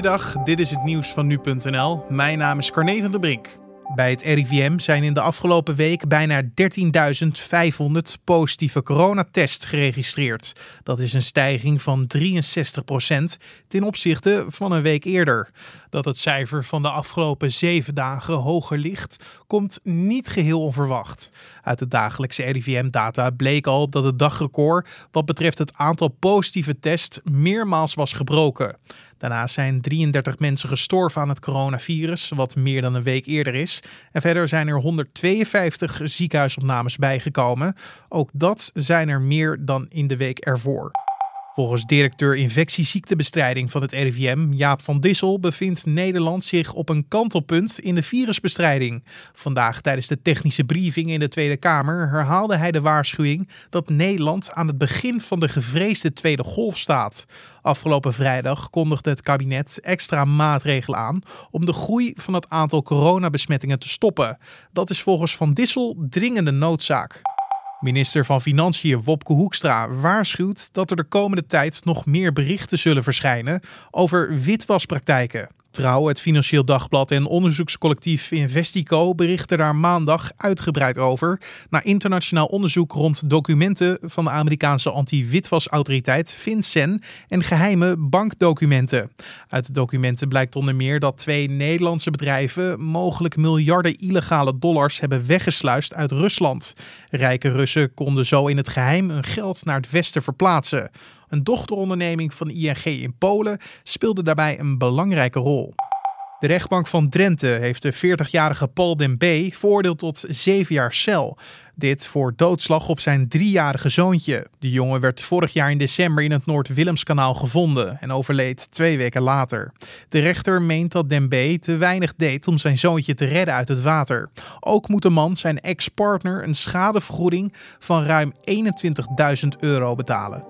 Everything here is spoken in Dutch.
Goeiedag, dit is het nieuws van nu.nl. Mijn naam is Carne van der Brink. Bij het RIVM zijn in de afgelopen week bijna 13.500 positieve coronatests geregistreerd. Dat is een stijging van 63% ten opzichte van een week eerder. Dat het cijfer van de afgelopen zeven dagen hoger ligt, komt niet geheel onverwacht. Uit de dagelijkse RIVM-data bleek al dat het dagrecord wat betreft het aantal positieve tests meermaals was gebroken. Daarnaast zijn 33 mensen gestorven aan het coronavirus, wat meer dan een week eerder is. En verder zijn er 152 ziekenhuisopnames bijgekomen. Ook dat zijn er meer dan in de week ervoor. Volgens directeur infectieziektebestrijding van het RIVM, Jaap van Dissel, bevindt Nederland zich op een kantelpunt in de virusbestrijding. Vandaag tijdens de technische briefing in de Tweede Kamer herhaalde hij de waarschuwing dat Nederland aan het begin van de gevreesde tweede golf staat. Afgelopen vrijdag kondigde het kabinet extra maatregelen aan om de groei van het aantal coronabesmettingen te stoppen. Dat is volgens Van Dissel dringende noodzaak. Minister van Financiën Wopke Hoekstra waarschuwt dat er de komende tijd nog meer berichten zullen verschijnen over witwaspraktijken. Trouw, het Financieel Dagblad en onderzoekscollectief Investico berichten daar maandag uitgebreid over. Na internationaal onderzoek rond documenten van de Amerikaanse anti-witwasautoriteit FinCEN en geheime bankdocumenten. Uit de documenten blijkt onder meer dat twee Nederlandse bedrijven mogelijk miljarden illegale dollars hebben weggesluist uit Rusland. Rijke Russen konden zo in het geheim hun geld naar het westen verplaatsen. Een dochteronderneming van ING in Polen speelde daarbij een belangrijke rol. De rechtbank van Drenthe heeft de 40-jarige Paul Den B. veroordeeld tot 7 jaar cel. Dit voor doodslag op zijn driejarige zoontje. De jongen werd vorig jaar in december in het Noord-Willemskanaal gevonden en overleed twee weken later. De rechter meent dat Den B. te weinig deed om zijn zoontje te redden uit het water. Ook moet de man zijn ex-partner een schadevergoeding van ruim 21.000 euro betalen.